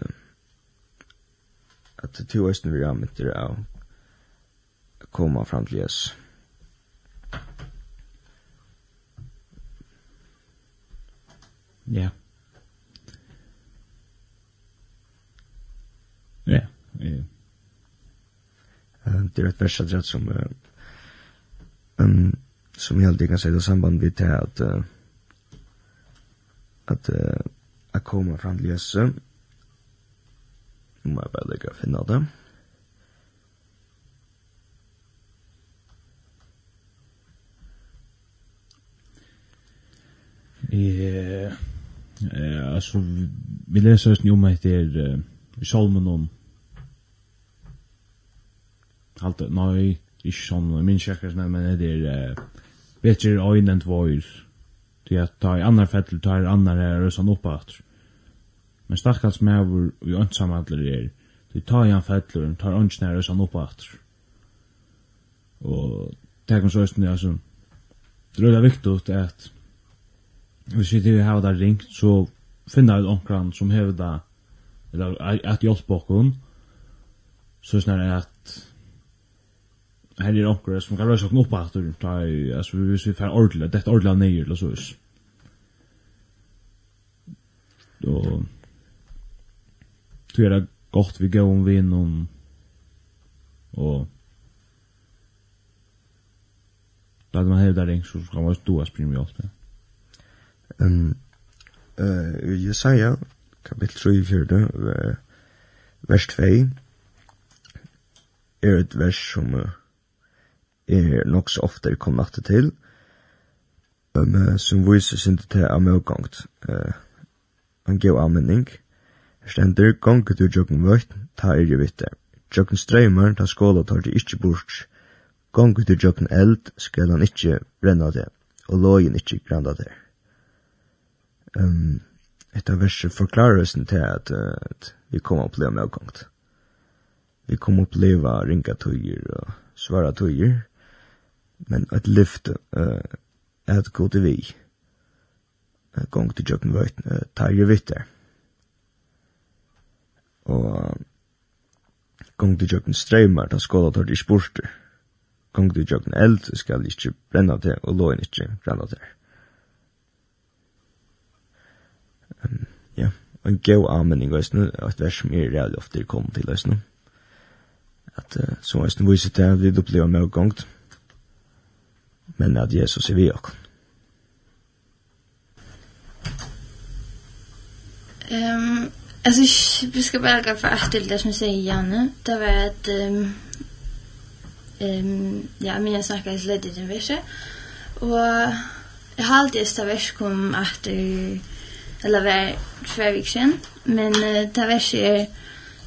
at det tog eisen vi rammeter av koma fram til Jesus. Ja. Ja, ja. Det er et vers at som uh, um, som jeg alltid kan si det samband vid til at at at koma fram til Jesu. Nu må jeg bare legge og finne det. Ja, eh, altså, vi leser oss nu om etter Salmon om Halt, nei, ikke sånn, min kjekkers, nei, men det er Better øyne enn tvøyr til at ta i annar fettel, ta i annar her og sånn oppa. Men stakkals mevur og ønsamhandler er, du ta i han fettel, ta i ønsan her og sånn oppa at. Og tekum så æstni, altså, det er viktigt at hvis vi til hava det ringt, så finna ut onkran som hever det, eller at hjelpa okkon, så snar at her er okkar som kan røysa okkar oppa at, altså, hvis vi fer ordelig, dette ordelig av neir, eller så vis och tror det godt vi går om vi någon og da man hevda ring, så skal man stå og springe hjelp med Um, uh, Jesaja, kapitel 3, 4, uh, vers 2, er et vers som uh, er nok så ofte er kommet til, um, uh, som viser sin til at jeg medgangt. Uh, en god anmenning. Her stender, gonger du jokken vøyt, ta er jo vitte. Jokken strøymer, ta skåla tar det ikkje bort. Gonger du jokken eld, skal han ikkje brenna det, og logen ikkje granda det. Um, etter verset forklarer oss til at, at vi kommer oppleva med avgångt. Vi kommer oppleva ringa tøyer og svara tøyer, men at lyft uh, at god er vi gong til jøkken vøyt, tar jo vitter. Og gong til jøkken streymar, ta skåla tar de spurter. Gong til jøkken eld, skal ikkje brenna til, og loin ikkje brenna til. Ja, og en gau anmenning, og et vers som er reall ofte er kom til, og at uh, som er viser til at vi opplever med gongt, men at Jesus er vi okkur. Ehm alltså vi ska bara gå för att det som säger Janne. Det var att ehm ehm ja, men jag snackar lite lite den veckan. Och jag har alltid stä veck kom att eller var två veckor sedan. Men det var är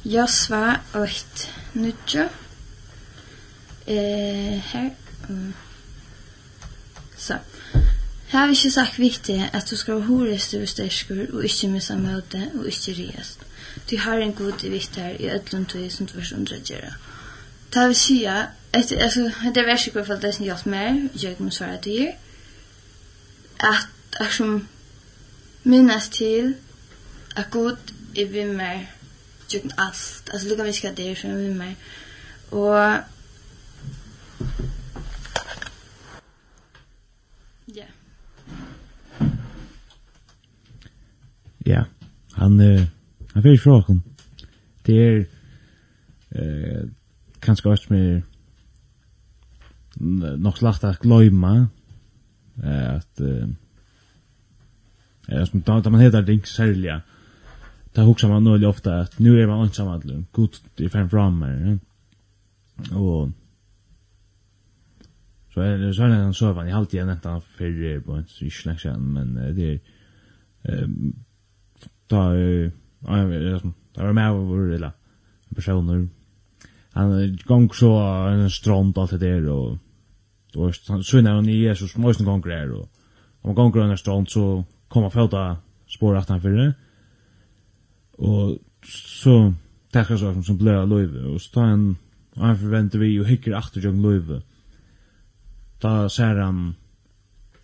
Josva och ett nutjo. Eh här. Så. Jeg har ikke sagt viktig at du skal være horester og stersker og ikke missa møte og ikke riest. Du har en god vitt her i ødlund tog som du først undrer undergjøre. Det vil si at det er verset i for det som gjør mer, jeg må svare til her, at jeg som minnes til at god er vi mer gjør alt. Altså lukka vi skal det er vi mer. Og ja, han, uh, han fyrir fråkon. Det er uh, kanskje også mer nok slagt at gløyma at uh, Ja, som da, da man heter det ikke særlig, da husker man nøylig ofte at nu er man ansam at god er fem fram her, og så er det sånn at han sover, jeg har alltid nevnt han fyrir på en ikke lenge siden, men det er Da ta det var med over eller personer han gong så en strand alt det där och då han när han i Jesus, små som gong där och om gong går er strand så kommer fälta spår att han fyrir. Og så tackar så som blöa løyve, og så tar han og han forventer vi og hikker efter jag løyve. Da ser han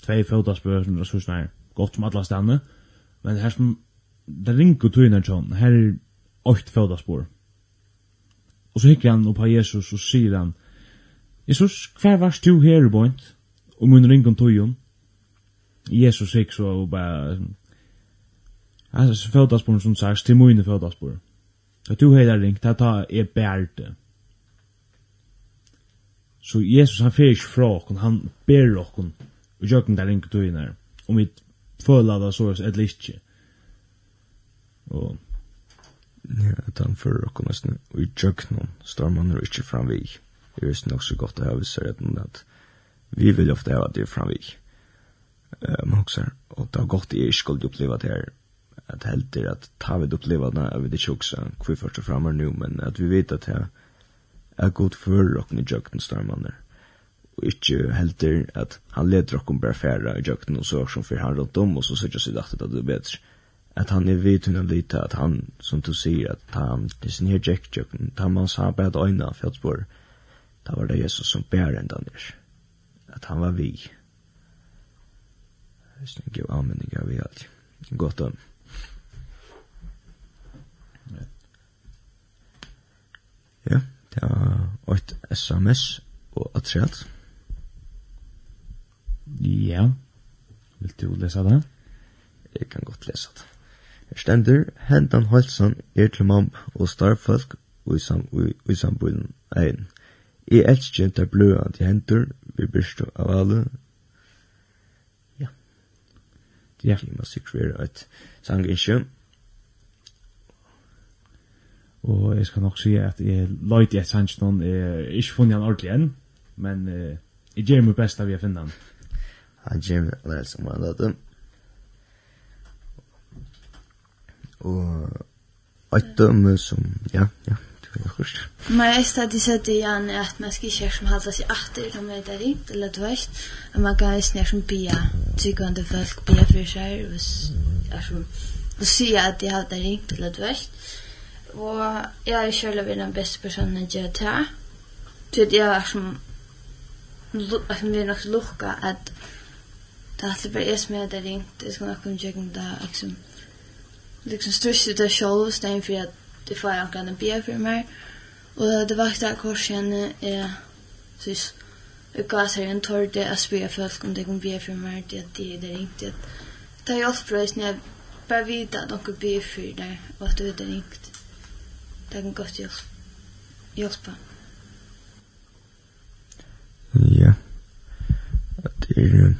två fotaspår som så snär godt som alla stannar men her som det ringer tøyna tjån, her er åkt fødaspår. Og så hikker han opp av Jesus og sier han, Jesus, hver vars du her, boint, og mun ringer om tøyun. Jesus hikker så og bare, han er som sagt, til mine fødaspår. At du heilar ring, det tar er bærte. Så Jesus han fyrir ikke fra okken, han ber okken, og jøkken der ringt tøyna, om vi føler det så, eller ikke og ja, at han fyrir okkur nesten i jøknum jo ikke fram vi. det er nok så godt å ha visser at vi vil ofte ha det fram vi. Um, også, og det har gått i er skuld oppleva det her at helt heldur at ta vi det oppleva det jeg vet ikke også hvor vi først framar nu men at vi vet at det er godt for okkur i jøknum stormann er og ikke helt heldur at han leder okkur bare færre i jøknum og så som for han rundt om og så sier jeg at det er bedre att han er vidt hun lite at han som du sier, at han det sin jack jackjöken tar man sa på att öjna för att var det Jesus som bærer enda ner at han var vi Jag tänker ju anmenning av vi alt. Godt om Ja, det var ett sms og atreat. Ja, vil du lesa det? Jeg kan godt lesa det. Stendur, hendan holsan er til mamp og starfolk i, sam, i, i ein. Jeg elsker der bløa til hendur, vi byrstu av alle. Ja. Ja. Jeg må sikkert være et sanginsjø. Og jeg skal nok si at jeg løyt i et sanginsjøn, jeg ikke funnet han ordentlig enn, men jeg gjør mitt best av jeg finner han. Han gjør meg, det er Og et dømme som, ja, ja, det kan jeg huske. Men jeg stedet sett det igjen at man skal ikke som halda seg atter, om det er rent, eller du vet, og man kan ikke som bia, tryggende folk bia for seg, og er og sier at de halda rent, eller du vet, og jeg er selv den beste personen jeg gjør til, så jeg er som, at vi er nok lukka at det er alltid bare jeg som er det ringt, jeg skal nok komme om det, liksom, liksom stressa det själv stäng for at det får jag kan be for meg. Og det var där korsen är så jeg gas seg en torr å att folk om det kan be for meg, det at de er det ringt. inte att ta jag förresten jag bara vita att de kan be för det och att det är inte det kan gott hjelpe. Ja. Det är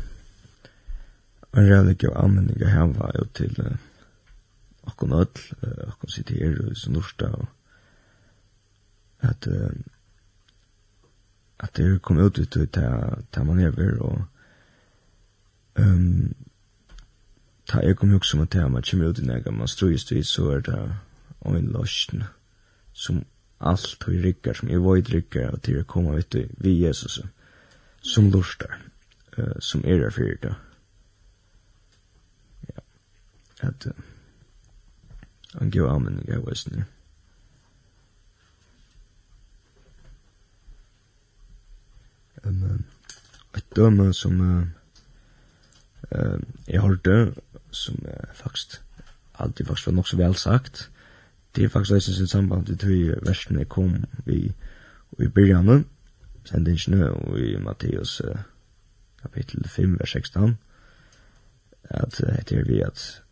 en religiös användning att häva ut till okkom öll, okkom sitter her og snorsta og at uh, at det kom ut ut ut ta man över og um, ta jeg kom jo som at man kommer ut i nega man strøyest ut så er det en løsjen som allt vi rykkar som jeg void rykkar og til å komme ut vi Jesus som lustar uh, som er fyrir det ja at uh, Han gav anmenning av Westen. Um, et døme som uh, uh, jeg hørte, som uh, faktisk alltid faktisk var nok så vel sagt, det er faktisk leisens i samband til tøy versene jeg kom i, i byrjanen, sendingene og i Matteus uh, kapittel 5, vers 16, at uh, etter vi at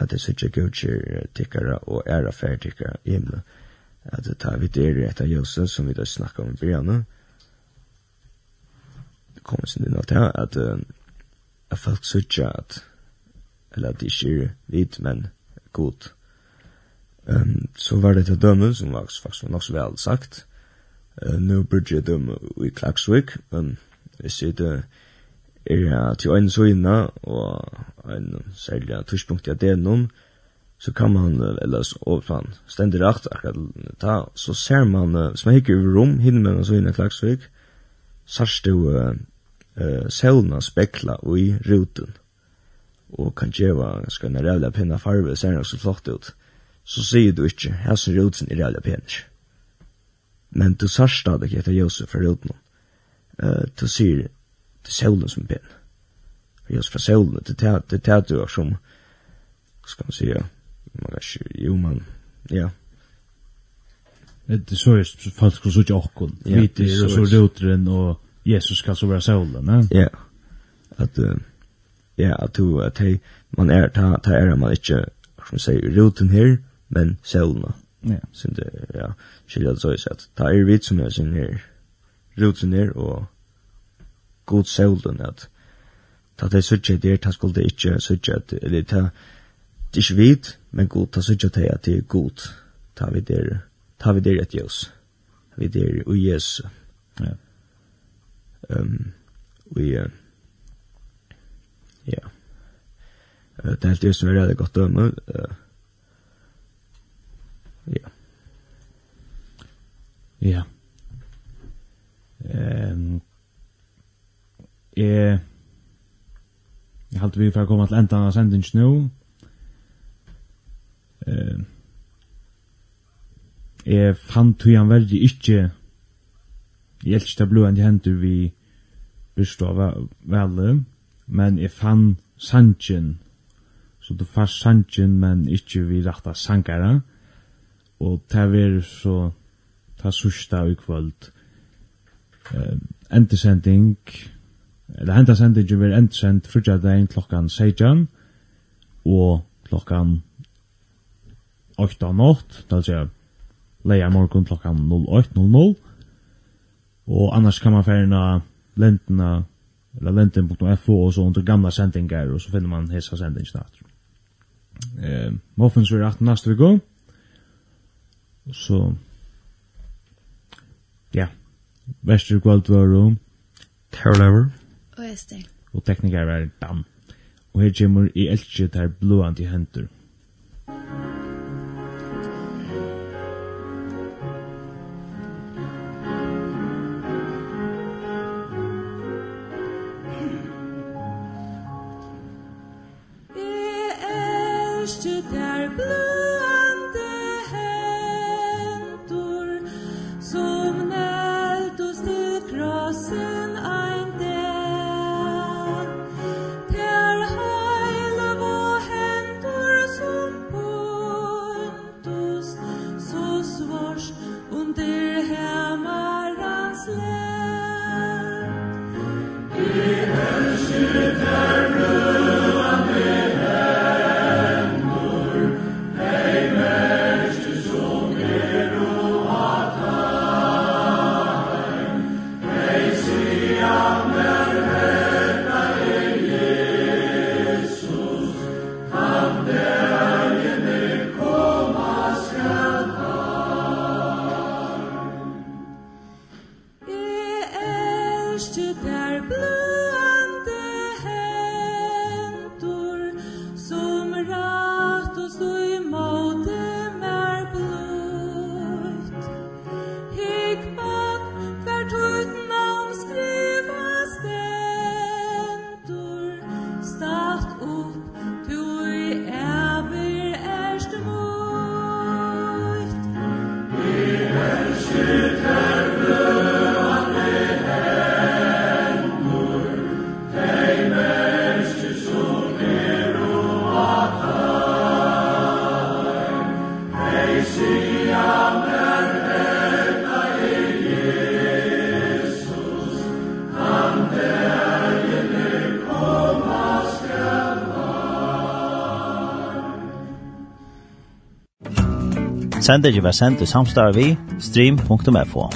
at det sitter gudger tikkara og æra færtikkara i himla. At det tar vi der etter jose som vi da snakka om i begynnelsen, det kommer sin inn at at at folk sitter at eller at de ikke er vidt, men god. Um, så var det til dømme, som var faktisk nok så vel sagt. Uh, Nå burde jeg dømme i Klagsvik, men hvis jeg sier det er til en søgna og en særlig tushpunkt i adenum, så kan man, eller overfan, stendig rakt akkurat ta, så ser man, hvis man hikker over rom, hinner man så inn i klagsvik, sørst du uh, selvna spekla i ruten, og kan djeva ganske en rævla pinna farve, ser nok så flott ut, så sier du ikke, her som ruten er rævla pinner. Men du sørst da det ikke etter Josef fra ruten, uh, du sier, til solen som ben. Og just fra solen, til teater, til teater som, skal man sige, man kan ikke, jo, man, ja. Det er så just, folk skulle så ikke åkken, hvite, og så så roteren, og Jesus skal så være solen, ne? Ja, at, ja, at du, at hei, man er, ta, ta er man ikke, som sier, roten her, men solen, Ja. Så det ja, skiljer så att ta er vit som er sin her, Roten her, og, god solen at ta det søtje der ta skulle ikkje søtje at eller ta det ikkje vit men god ta søtje at at det er god. Ta vi der ta vi der et jøs vi der og Jesus ja. Ehm vi ja. Det er helt som er veldig godt dømme ja. Ja. Ehm Jeg, jeg halte vi for å komme til enda av sendingen nå. Uh, jeg fann tog han verdi ikke jeg elsker det blod enn de vi bestå av velle, men jeg fann sanchen, så du fann sanchen, men ikke vi retta sankara, og det var så ta sørsta i kvöld. Uh, Entersending, eller henta sendingi ver endsend frugja dagen klokkan 16 og klokkan 8 av natt, vil sier leia morgon klokkan 08.00 og annars kan man færna lentena eller lenten.fo og så under gamla sendingar og så finner man hessa sendingina snart. Eh, Muffins er 18 neste vi så ja, vestur kvalt var Terror Hva er det? Og teknikar var Dan. Og her kommer i elskje der blåant i hentur. Jeg elskje der blåant Sender ikke var sendt i samstarve vi stream.fo.